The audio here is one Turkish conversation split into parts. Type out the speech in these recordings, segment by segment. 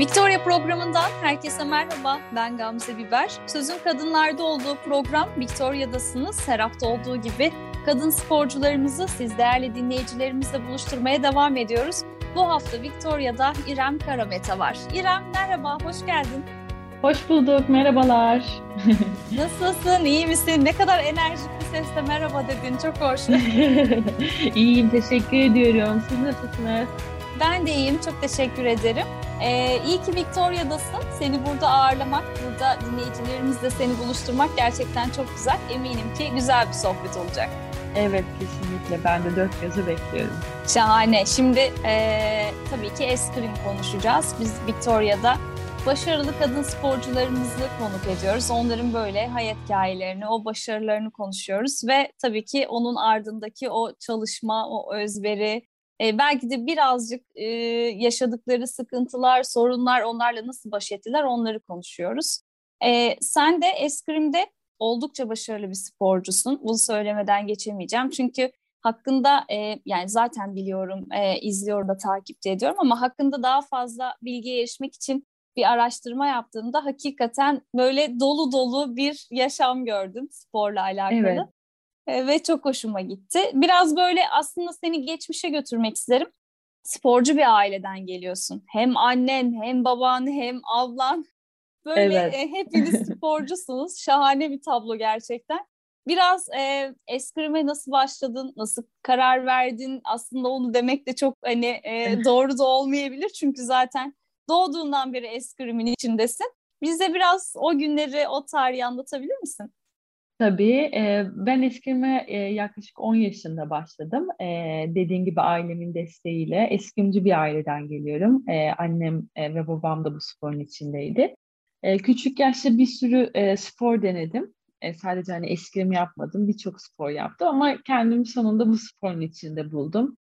Victoria programından herkese merhaba. Ben Gamze Biber. Sözün kadınlarda olduğu program Victoria'dasınız. Her hafta olduğu gibi kadın sporcularımızı siz değerli dinleyicilerimizle buluşturmaya devam ediyoruz. Bu hafta Victoria'da İrem Karameta var. İrem merhaba, hoş geldin. Hoş bulduk, merhabalar. Nasılsın, iyi misin? Ne kadar enerjik bir sesle merhaba dedin, çok hoş. İyiyim, teşekkür ediyorum. Siz nasılsınız? Ben de iyiyim, çok teşekkür ederim. Ee, iyi ki Victoria'dasın. Seni burada ağırlamak, burada dinleyicilerimizle seni buluşturmak gerçekten çok güzel. Eminim ki güzel bir sohbet olacak. Evet, kesinlikle. Ben de dört gözü bekliyorum. Şahane. Şimdi e, tabii ki eskrim konuşacağız. Biz Victoria'da başarılı kadın sporcularımızı konuk ediyoruz. Onların böyle hayat hikayelerini, o başarılarını konuşuyoruz ve tabii ki onun ardındaki o çalışma, o özveri, e, belki de birazcık e, yaşadıkları sıkıntılar, sorunlar, onlarla nasıl baş ettiler onları konuşuyoruz. E, sen de eskrimde oldukça başarılı bir sporcusun. Bunu söylemeden geçemeyeceğim. Çünkü hakkında e, yani zaten biliyorum, e, izliyorum da takip ediyorum ama hakkında daha fazla bilgiye erişmek için bir araştırma yaptığımda hakikaten böyle dolu dolu bir yaşam gördüm sporla alakalı. Evet. E, ve çok hoşuma gitti. Biraz böyle aslında seni geçmişe götürmek isterim. Sporcu bir aileden geliyorsun. Hem annen, hem baban, hem ablan. Böyle evet. e, hepiniz sporcusunuz. Şahane bir tablo gerçekten. Biraz e, eskrime nasıl başladın, nasıl karar verdin? Aslında onu demek de çok hani e, doğru da olmayabilir. Çünkü zaten doğduğundan beri eskrimin içindesin. Bize biraz o günleri, o tarihi anlatabilir misin? Tabii. Ben eskime yaklaşık 10 yaşında başladım. E, dediğin gibi ailemin desteğiyle. Eskimci bir aileden geliyorum. Annem ve babam da bu sporun içindeydi. Küçük yaşta bir sürü spor denedim. Sadece hani eskrim yapmadım. Birçok spor yaptım ama kendimi sonunda bu sporun içinde buldum.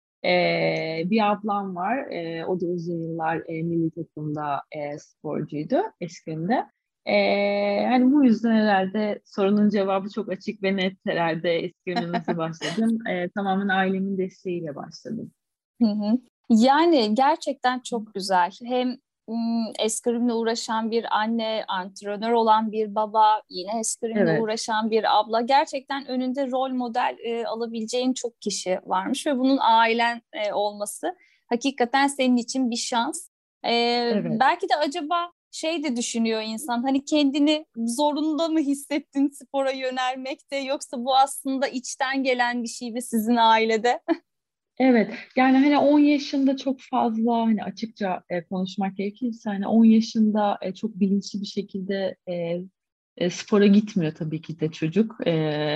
Bir ablam var. O da uzun yıllar e, milli takımda sporcuydu eskrimde. Ee, hani bu yüzden herhalde sorunun cevabı çok açık ve net herhalde eskrimde nasıl başladım. Ee, tamamen ailemin desteğiyle başladım. Hı hı. Yani gerçekten çok güzel. Hem eskrimle uğraşan bir anne, antrenör olan bir baba, yine eskrimle evet. uğraşan bir abla. Gerçekten önünde rol model e, alabileceğin çok kişi varmış ve bunun ailen e, olması hakikaten senin için bir şans. E, evet. Belki de acaba şey de düşünüyor insan hani kendini zorunda mı hissettin spora yönelmekte yoksa bu aslında içten gelen bir şey mi sizin ailede? Evet yani hani 10 yaşında çok fazla hani açıkça e, konuşmak gerekirse hani 10 yaşında e, çok bilinçli bir şekilde e, e, spora gitmiyor tabii ki de çocuk e,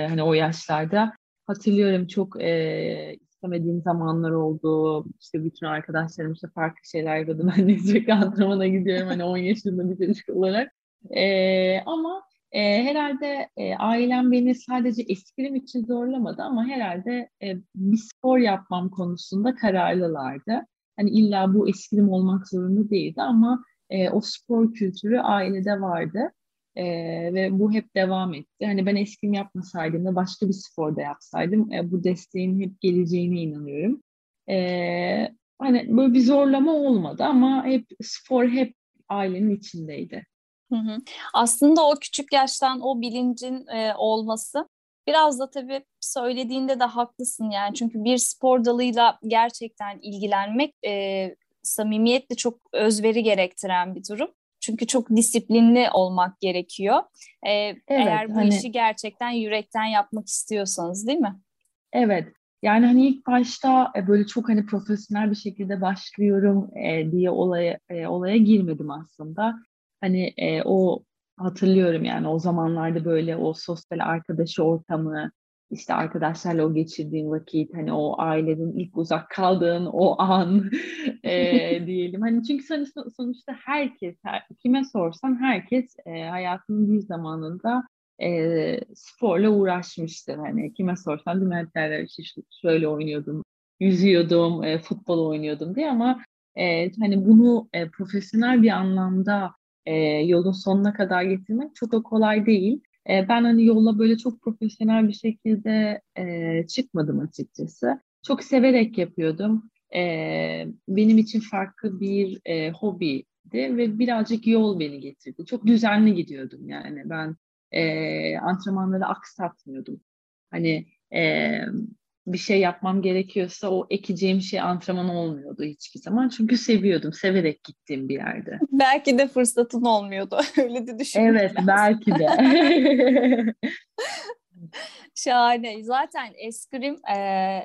hani o yaşlarda. Hatırlıyorum çok e, istemediğim zamanlar oldu. İşte bütün arkadaşlarım işte farklı şeyler yapıyordu. Ben de antrenmana gidiyorum hani 10 yaşında bir çocuk olarak. Ee, ama e, herhalde e, ailem beni sadece eskrim için zorlamadı ama herhalde e, bir spor yapmam konusunda kararlılardı. Hani illa bu eskrim olmak zorunda değildi ama e, o spor kültürü ailede vardı. E, ve bu hep devam etti. Hani ben eskrim yapmasaydım da başka bir sporda yapsaydım e, bu desteğin hep geleceğine inanıyorum. E, hani böyle bir zorlama olmadı ama hep spor hep ailenin içindeydi. Hı hı. Aslında o küçük yaştan o bilincin e, olması biraz da tabii söylediğinde de haklısın yani çünkü bir spor dalıyla gerçekten ilgilenmek e, samimiyetle çok özveri gerektiren bir durum. Çünkü çok disiplinli olmak gerekiyor. Ee, evet, eğer bu hani, işi gerçekten yürekten yapmak istiyorsanız değil mi? Evet. Yani hani ilk başta e, böyle çok hani profesyonel bir şekilde başlıyorum e, diye olaya e, olaya girmedim aslında. Hani e, o hatırlıyorum yani o zamanlarda böyle o sosyal arkadaşı ortamı, işte arkadaşlarla o geçirdiğin vakit, hani o ailenin ilk uzak kaldığın o an e, diyelim. Hani çünkü sonuçta herkes, her, kime sorsan herkes e, hayatının bir zamanında e, sporla uğraşmıştır. Hani kime sorsan değil mi? İşte şöyle oynuyordum, yüzüyordum, e, futbol oynuyordum diye ama e, hani bunu e, profesyonel bir anlamda e, yolun sonuna kadar getirmek çok da kolay değil. E, ben hani yolla böyle çok profesyonel bir şekilde e, çıkmadım açıkçası. Çok severek yapıyordum. E, benim için farklı bir e, hobi ve birazcık yol beni getirdi. Çok düzenli gidiyordum yani ben e, antrenmanları aksatmıyordum. Hani e, bir şey yapmam gerekiyorsa o ekeceğim şey antrenman olmuyordu hiçbir zaman. Çünkü seviyordum, severek gittiğim bir yerde. Belki de fırsatın olmuyordu. Öyle de düşünmek Evet, lazım. belki de. Şahane. Zaten eskrim e,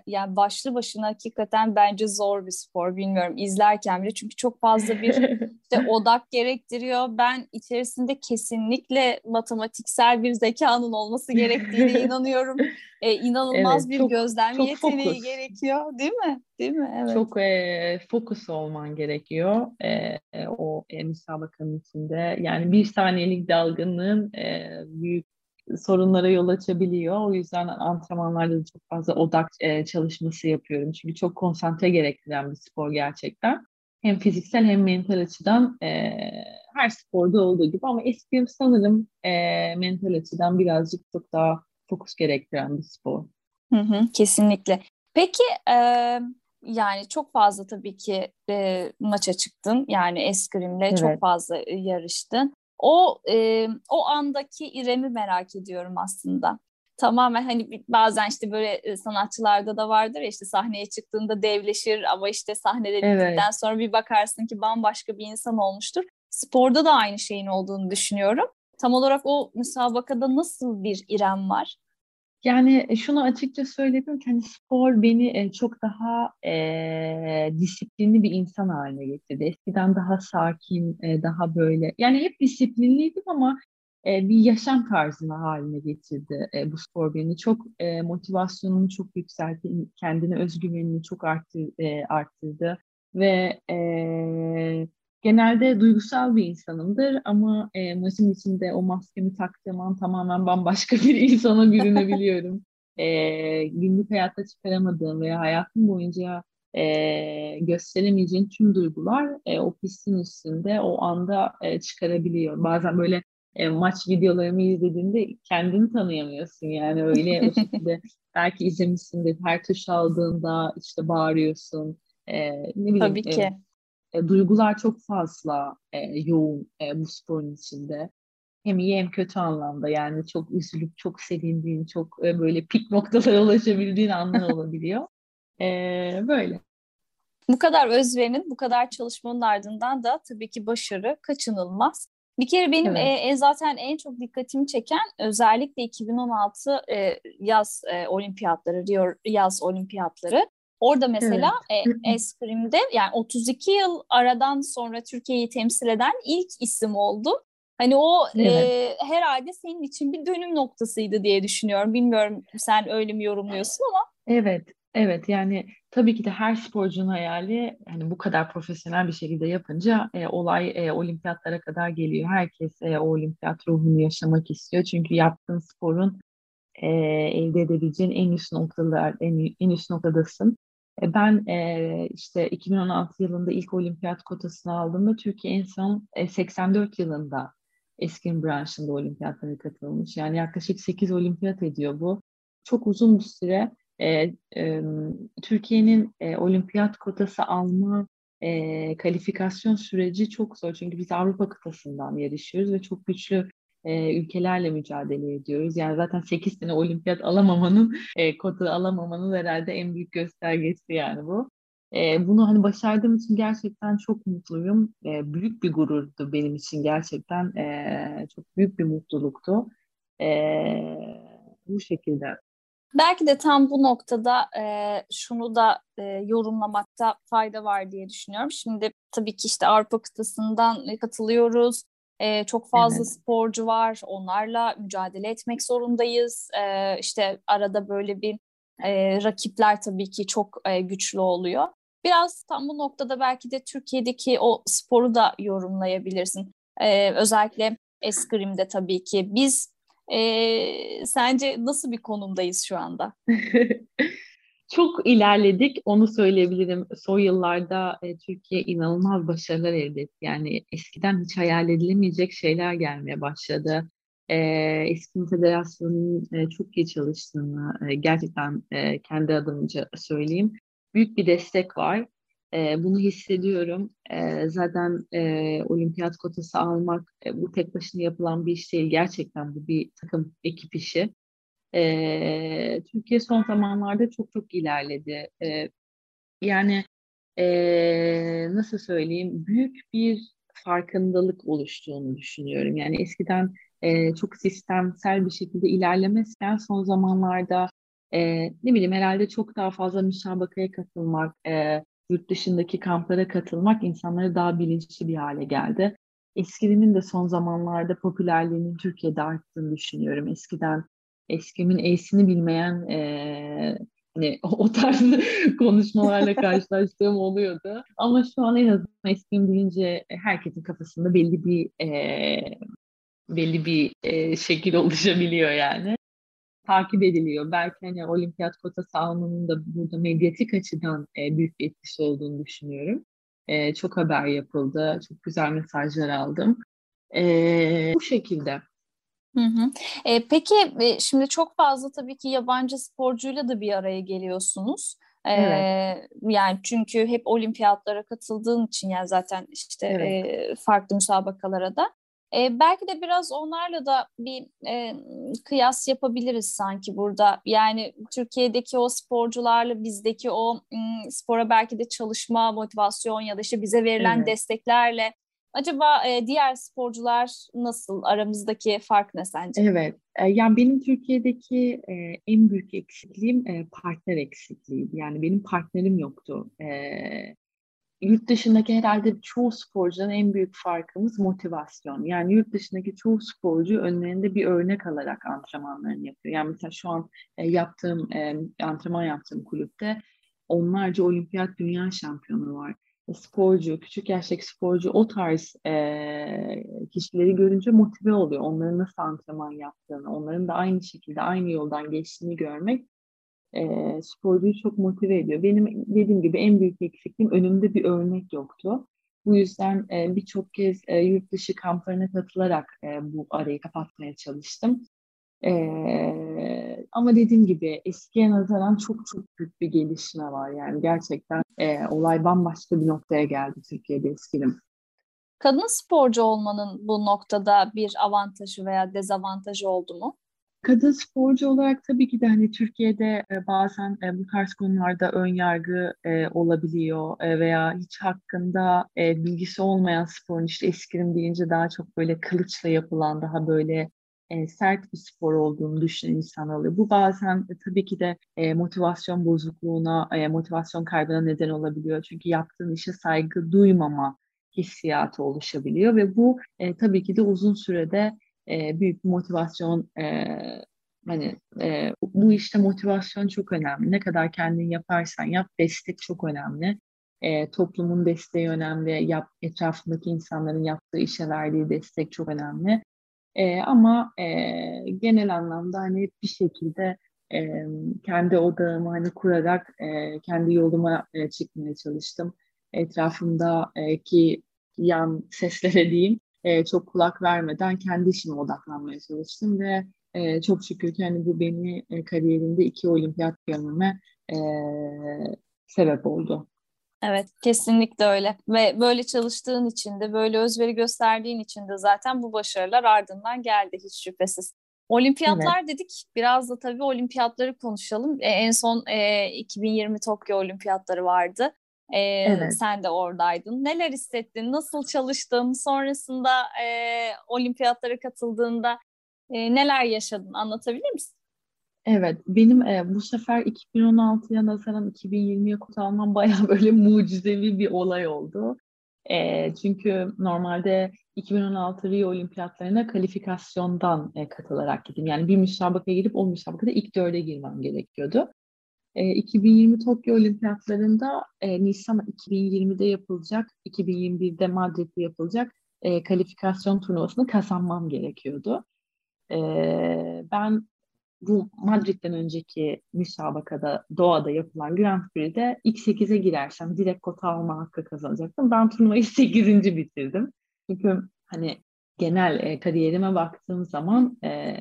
yani başlı başına hakikaten bence zor bir spor. Bilmiyorum izlerken bile çünkü çok fazla bir işte odak gerektiriyor. Ben içerisinde kesinlikle matematiksel bir zekanın olması gerektiğine inanıyorum. E, inanılmaz evet, bir çok, gözlem çok yeteneği fokus. gerekiyor, değil mi? Değil mi? Evet. Çok e, fokus olman gerekiyor e, o e, müsabakanın içinde. Yani bir saniyelik dalgınlığın e, büyük sorunlara yol açabiliyor. O yüzden antrenmanlarda da çok fazla odak e, çalışması yapıyorum. Çünkü çok konsantre gerektiren bir spor gerçekten. Hem fiziksel hem mental açıdan e, her sporda olduğu gibi ama eskrim sanırım e, mental açıdan birazcık çok daha fokus gerektiren bir spor. Hı hı, kesinlikle. Peki e, yani çok fazla tabii ki e, maça çıktın. Yani eskrimle evet. çok fazla yarıştın. O e, o andaki İrem'i merak ediyorum aslında. Tamamen hani bazen işte böyle sanatçılarda da vardır ya işte sahneye çıktığında devleşir ama işte sahnede evet. sonra bir bakarsın ki bambaşka bir insan olmuştur. Sporda da aynı şeyin olduğunu düşünüyorum. Tam olarak o müsabakada nasıl bir İrem var? Yani e, şunu açıkça söyledim ki hani spor beni e, çok daha e, disiplinli bir insan haline getirdi. Eskiden daha sakin, e, daha böyle yani hep disiplinliydim ama e, bir yaşam tarzına haline getirdi e, bu spor beni. Çok e, motivasyonumu çok yükseltti, kendine özgüvenini çok arttır, e, arttırdı ve e, genelde duygusal bir insanımdır ama e, maçın içinde o maskemi taktığım an tamamen bambaşka bir insana bürünebiliyorum. e, günlük hayatta çıkaramadığım veya hayatım boyunca e, gösteremeyeceğin tüm duygular e, o pistin üstünde o anda e, çıkarabiliyor. Bazen böyle e, maç videolarımı izlediğinde kendini tanıyamıyorsun yani öyle o şekilde belki izlemişsindir her tuş aldığında işte bağırıyorsun. E, ne bileyim, Tabii ki. E, e, duygular çok fazla e, yoğun e, bu sporun içinde. Hem iyi hem kötü anlamda yani çok üzülüp çok sevindiğin, çok e, böyle pik noktalara ulaşabildiğin anlar olabiliyor. E, böyle. Bu kadar özverinin, bu kadar çalışmanın ardından da tabii ki başarı kaçınılmaz. Bir kere benim evet. e, zaten en çok dikkatimi çeken özellikle 2016 e, yaz e, olimpiyatları, Rio yaz olimpiyatları. Orada mesela evet. e, eskrimde yani 32 yıl aradan sonra Türkiye'yi temsil eden ilk isim oldu. Hani o evet. e, herhalde senin için bir dönüm noktasıydı diye düşünüyorum. Bilmiyorum sen öyle mi yorumluyorsun ama. Evet, evet yani tabii ki de her sporcunun hayali hani bu kadar profesyonel bir şekilde yapınca e, olay e, olimpiyatlara kadar geliyor. Herkes e, o olimpiyat ruhunu yaşamak istiyor. Çünkü yaptığın sporun e, elde edebileceğin en üst noktalar, en, en üst noktadasın. E, ben e, işte 2016 yılında ilk olimpiyat kotasını aldığımda Türkiye en son e, 84 yılında eskin branşında olimpiyatlara katılmış. Yani yaklaşık 8 olimpiyat ediyor bu. Çok uzun bir süre e, e, Türkiye'nin e, olimpiyat kotası alma e, kalifikasyon süreci çok zor. Çünkü biz Avrupa kıtasından yarışıyoruz ve çok güçlü e, ülkelerle mücadele ediyoruz. Yani zaten 8 sene olimpiyat alamamanın, e, kota alamamanın herhalde en büyük göstergesi yani bu. E, bunu hani başardığım için gerçekten çok mutluyum. E, büyük bir gururdu benim için gerçekten. E, çok büyük bir mutluluktu. E, bu şekilde. Belki de tam bu noktada e, şunu da e, yorumlamakta fayda var diye düşünüyorum. Şimdi tabii ki işte Avrupa kıtasından katılıyoruz. E, çok fazla evet. sporcu var. Onlarla mücadele etmek zorundayız. E, işte arada böyle bir e, rakipler tabii ki çok e, güçlü oluyor. Biraz tam bu noktada belki de Türkiye'deki o sporu da yorumlayabilirsin. E, özellikle eskrimde tabii ki. Biz e, sence nasıl bir konumdayız şu anda? Çok ilerledik, onu söyleyebilirim. Son yıllarda e, Türkiye inanılmaz başarılar elde etti. Yani eskiden hiç hayal edilemeyecek şeyler gelmeye başladı. E, Eski Federasyonu'nun e, çok iyi çalıştığını e, gerçekten e, kendi adımca söyleyeyim. Büyük bir destek var. E, bunu hissediyorum. E, zaten e, olimpiyat kotası almak e, bu tek başına yapılan bir iş değil. Gerçekten bu bir takım ekip işi. E, Türkiye son zamanlarda çok çok ilerledi. E, yani e, nasıl söyleyeyim büyük bir farkındalık oluştuğunu düşünüyorum. Yani eskiden e, çok sistemsel bir şekilde ilerlemezken son zamanlarda e, ne bileyim herhalde çok daha fazla müsabakaya katılmak, e, yurt dışındaki kamplara katılmak insanları daha bilinçli bir hale geldi. Eskilimin de son zamanlarda popülerliğinin Türkiye'de arttığını düşünüyorum. Eskiden eskimin e'sini bilmeyen e, hani o tarz konuşmalarla karşılaştığım oluyordu. Ama şu an en azından eskimi bilince herkesin kafasında belli bir e, belli bir e, şekil oluşabiliyor yani. Takip ediliyor. Belki hani olimpiyat kotası almanın da burada medyatik açıdan e, büyük bir etkisi olduğunu düşünüyorum. E, çok haber yapıldı. Çok güzel mesajlar aldım. E, bu şekilde. Hı hı. E, peki e, şimdi çok fazla tabii ki yabancı sporcuyla da bir araya geliyorsunuz. E, evet. Yani çünkü hep olimpiyatlara katıldığın için yani zaten işte evet. e, farklı müsabakalara da. E, belki de biraz onlarla da bir e, kıyas yapabiliriz sanki burada. Yani Türkiye'deki o sporcularla bizdeki o m, spora belki de çalışma, motivasyon ya da işte bize verilen evet. desteklerle acaba e, diğer sporcular nasıl? Aramızdaki fark ne sence? Evet. E, yani benim Türkiye'deki e, en büyük eksikliğim e, partner eksikliğiydi. Yani benim partnerim yoktu. E, yurt dışındaki herhalde çoğu sporcudan en büyük farkımız motivasyon. Yani yurt dışındaki çoğu sporcu önlerinde bir örnek alarak antrenmanlarını yapıyor. Yani mesela şu an e, yaptığım, e, antrenman yaptığım kulüpte onlarca olimpiyat dünya şampiyonu var. Sporcu, küçük yaştaki sporcu o tarz e, kişileri görünce motive oluyor. Onların nasıl antrenman yaptığını, onların da aynı şekilde aynı yoldan geçtiğini görmek e, sporcuyu çok motive ediyor. Benim dediğim gibi en büyük eksikliğim önümde bir örnek yoktu. Bu yüzden e, birçok kez e, yurt dışı kamplarına katılarak e, bu arayı kapatmaya çalıştım. E, ama dediğim gibi eskiye nazaran çok çok büyük bir gelişme var. Yani gerçekten e, olay bambaşka bir noktaya geldi Türkiye'de eskilim. Kadın sporcu olmanın bu noktada bir avantajı veya dezavantajı oldu mu? Kadın sporcu olarak tabii ki de hani Türkiye'de e, bazen e, bu tarz konularda ön yargı e, olabiliyor veya hiç hakkında bilgisi olmayan sporun işte eskrim deyince daha çok böyle kılıçla yapılan daha böyle e, sert bir spor olduğunu düşünen insan oluyor. Bu bazen e, tabii ki de e, motivasyon bozukluğuna, e, motivasyon kaybına neden olabiliyor. Çünkü yaptığın işe saygı duymama hissiyatı oluşabiliyor ve bu e, tabii ki de uzun sürede e, büyük bir motivasyon e, hani e, bu işte motivasyon çok önemli. Ne kadar kendin yaparsan yap destek çok önemli. E, toplumun desteği önemli. Yap, etrafındaki insanların yaptığı işe verdiği destek çok önemli. E, ama e, genel anlamda hani bir şekilde e, kendi odağımı hani kurarak e, kendi yoluma e, çıkmaya çalıştım. Etrafımdaki yan seslere diyeyim e, çok kulak vermeden kendi işime odaklanmaya çalıştım ve e, çok şükür ki hani bu beni e, kariyerimde iki olimpiyat görmeme e, sebep oldu. Evet, kesinlikle öyle. Ve böyle çalıştığın için de, böyle özveri gösterdiğin için de zaten bu başarılar ardından geldi hiç şüphesiz. Olimpiyatlar evet. dedik. Biraz da tabii olimpiyatları konuşalım. E, en son e, 2020 Tokyo Olimpiyatları vardı. E, evet. Sen de oradaydın. Neler hissettin? Nasıl çalıştın? Sonrasında e, olimpiyatlara katıldığında e, neler yaşadın? Anlatabilir misin? Evet, benim e, bu sefer 2016'ya nazaran 2020'ye kod almam bayağı böyle mucizevi bir olay oldu. E, çünkü normalde 2016 Rio Olimpiyatlarına kalifikasyondan e, katılarak gittim. Yani bir müsabakaya girip o müsabakada ilk dörde girmem gerekiyordu. E, 2020 Tokyo Olimpiyatlarında e, Nisan 2020'de yapılacak, 2021'de Madrid'de yapılacak e, kalifikasyon turnuvasını kazanmam gerekiyordu. E, ben bu Madrid'den önceki müsabakada Doğa'da yapılan Grand Prix'de ilk 8'e girersem direkt kota alma hakkı kazanacaktım. Ben turnuvayı 8. bitirdim. Çünkü hani genel e, kariyerime baktığım zaman e,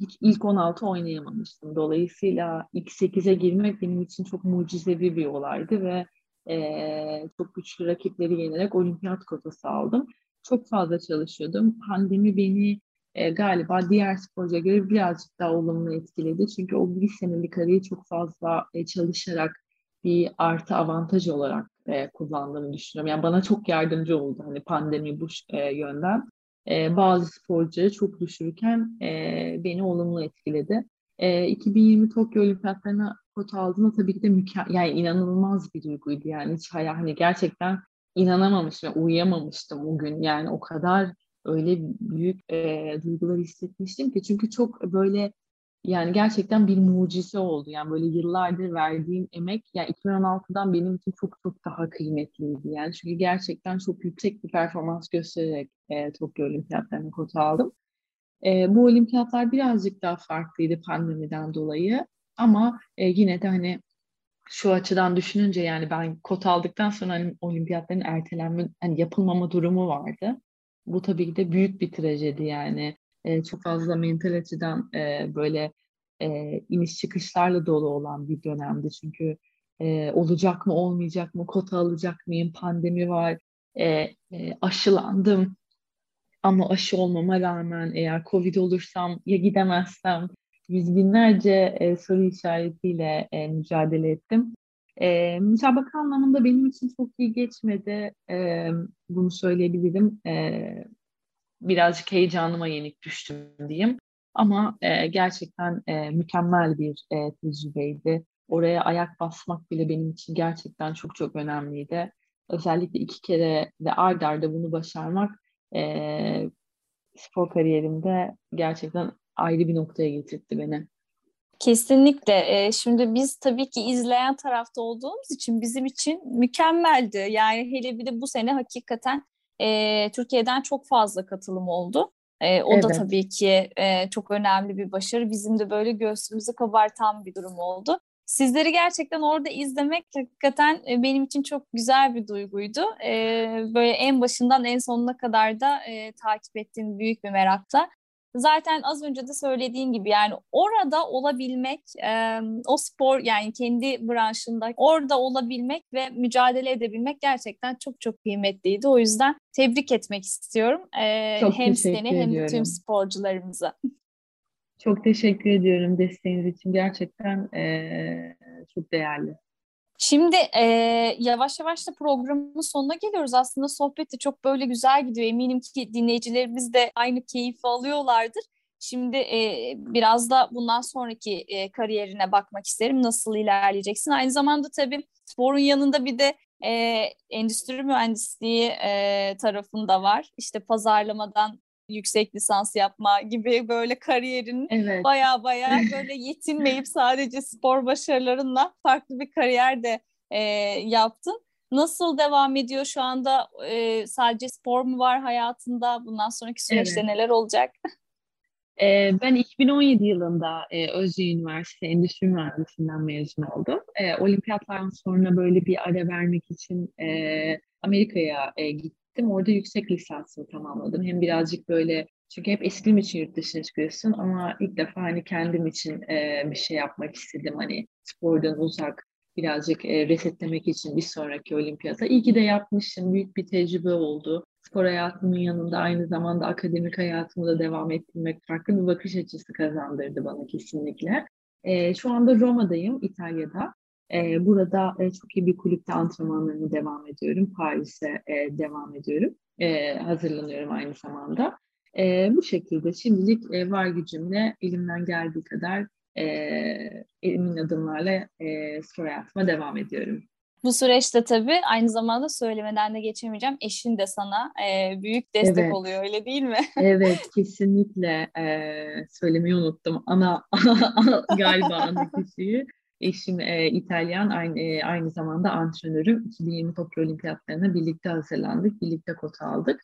hiç ilk 16 oynayamamıştım. Dolayısıyla ilk 8'e girmek benim için çok mucizevi bir olaydı ve e, çok güçlü rakipleri yenerek olimpiyat kotası aldım. Çok fazla çalışıyordum. Pandemi beni e, galiba diğer sporcuya göre birazcık daha olumlu etkiledi. Çünkü o bir senelik arayı çok fazla e, çalışarak bir artı avantaj olarak e, kullandığımı düşünüyorum. Yani bana çok yardımcı oldu hani pandemi bu e, yönden. E, bazı sporcuları çok düşürürken e, beni olumlu etkiledi. E, 2020 Tokyo Olimpiyatlarına kota aldığımda tabii ki de mükemmel, yani inanılmaz bir duyguydu. Yani hiç hayal, hani gerçekten inanamamıştım, uyuyamamıştım o gün. Yani o kadar öyle büyük e, duygular hissetmiştim ki çünkü çok böyle yani gerçekten bir mucize oldu. Yani böyle yıllardır verdiğim emek yani 2016'dan benim için çok çok daha kıymetliydi. Yani çünkü gerçekten çok yüksek bir performans göstererek e, Tokyo Olimpiyatlarına kota aldım. E, bu olimpiyatlar birazcık daha farklıydı pandemiden dolayı. Ama e, yine de hani şu açıdan düşününce yani ben kota aldıktan sonra hani olimpiyatların ertelenme, hani yapılmama durumu vardı. Bu tabii ki de büyük bir trajedi yani. E, çok fazla mental açıdan e, böyle e, iniş çıkışlarla dolu olan bir dönemdi. Çünkü e, olacak mı olmayacak mı, kota alacak mıyım, pandemi var, e, e, aşılandım. Ama aşı olmama rağmen eğer Covid olursam ya gidemezsem yüz binlerce e, soru işaretiyle e, mücadele ettim. E, müsabaka anlamında benim için çok iyi geçmedi. E, bunu söyleyebilirim. E, birazcık heyecanıma yenik düştüm diyeyim. Ama e, gerçekten e, mükemmel bir e, tecrübeydi. Oraya ayak basmak bile benim için gerçekten çok çok önemliydi. Özellikle iki kere ve ard arda bunu başarmak e, spor kariyerimde gerçekten ayrı bir noktaya getirdi beni. Kesinlikle. Şimdi biz tabii ki izleyen tarafta olduğumuz için bizim için mükemmeldi. Yani hele bir de bu sene hakikaten e, Türkiye'den çok fazla katılım oldu. E, o evet. da tabii ki e, çok önemli bir başarı. Bizim de böyle göğsümüzü kabartan bir durum oldu. Sizleri gerçekten orada izlemek hakikaten e, benim için çok güzel bir duyguydu. E, böyle en başından en sonuna kadar da e, takip ettiğim büyük bir merakla zaten az önce de söylediğin gibi yani orada olabilmek, e, o spor yani kendi branşında orada olabilmek ve mücadele edebilmek gerçekten çok çok kıymetliydi. O yüzden tebrik etmek istiyorum. E, çok hem seni hem ediyorum. tüm sporcularımıza. Çok teşekkür ediyorum desteğiniz için. Gerçekten e, çok değerli. Şimdi e, yavaş yavaş da programın sonuna geliyoruz. Aslında sohbet de çok böyle güzel gidiyor. Eminim ki dinleyicilerimiz de aynı keyfi alıyorlardır. Şimdi e, biraz da bundan sonraki e, kariyerine bakmak isterim. Nasıl ilerleyeceksin? Aynı zamanda tabii sporun yanında bir de e, endüstri mühendisliği e, tarafında var. İşte pazarlamadan yüksek lisans yapma gibi böyle kariyerin evet. baya baya böyle yetinmeyip sadece spor başarılarınla farklı bir kariyer de e, yaptın. Nasıl devam ediyor şu anda? E, sadece spor mu var hayatında? Bundan sonraki süreçte evet. neler olacak? E, ben 2017 yılında e, Özyeğin Üniversitesi Endüstri Mühendisliğinden mezun oldum. E, olimpiyatlardan sonra böyle bir ara vermek için e, Amerika'ya e, gittim gittim. Orada yüksek lisansımı tamamladım. Hem birazcık böyle çünkü hep eskrim için yurt dışına çıkıyorsun ama ilk defa hani kendim için e, bir şey yapmak istedim. Hani spordan uzak birazcık e, resetlemek için bir sonraki olimpiyata. İyi ki de yapmışım. Büyük bir tecrübe oldu. Spor hayatımın yanında aynı zamanda akademik hayatımı da devam ettirmek farklı bir bakış açısı kazandırdı bana kesinlikle. E, şu anda Roma'dayım, İtalya'da. E, burada e, çok iyi bir kulüpte antrenmanlarımı devam ediyorum. Paris'e e, devam ediyorum. E, hazırlanıyorum aynı zamanda. E, bu şekilde şimdilik e, var gücümle elimden geldiği kadar e, elimin adımlarla e, spor hayatıma devam ediyorum. Bu süreçte tabii aynı zamanda söylemeden de geçemeyeceğim. Eşin de sana e, büyük destek evet. oluyor öyle değil mi? evet kesinlikle e, söylemeyi unuttum. Ana galiba ana kişiyi. Eşim e, İtalyan, aynı, e, aynı zamanda antrenörüm. 2020 Tokyo Olimpiyatlarına birlikte hazırlandık, birlikte kota aldık.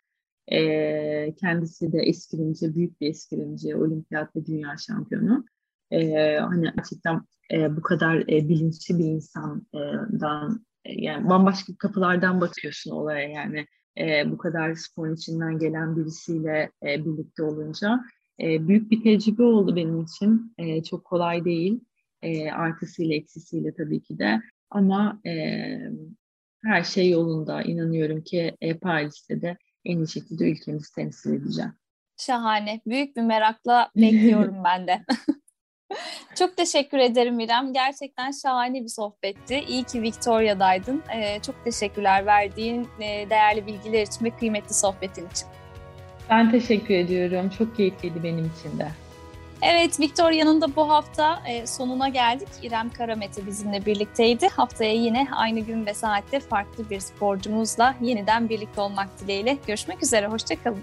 E, kendisi de eskrimci, büyük bir eskrimci, olimpiyat ve dünya şampiyonu. E, hani gerçekten e, bu kadar e, bilinçli bir insandan, e, yani bambaşka kapılardan bakıyorsun olaya yani. E, bu kadar sporun içinden gelen birisiyle e, birlikte olunca e, büyük bir tecrübe oldu benim için. E, çok kolay değil e, artısıyla eksisiyle tabii ki de ama e, her şey yolunda. İnanıyorum ki e, Paris'te de en iyi şekilde ülkemizi temsil edeceğim. Şahane. Büyük bir merakla bekliyorum ben de. çok teşekkür ederim İrem. Gerçekten şahane bir sohbetti. İyi ki Victoria'daydın. Ee, çok teşekkürler verdiğin e, değerli bilgiler için ve kıymetli sohbetin için. Ben teşekkür ediyorum. Çok keyifliydi benim için de. Evet, Victoria'nın da bu hafta e, sonuna geldik. İrem Karamete bizimle birlikteydi. Haftaya yine aynı gün ve saatte farklı bir sporcumuzla yeniden birlikte olmak dileğiyle. Görüşmek üzere, hoşçakalın.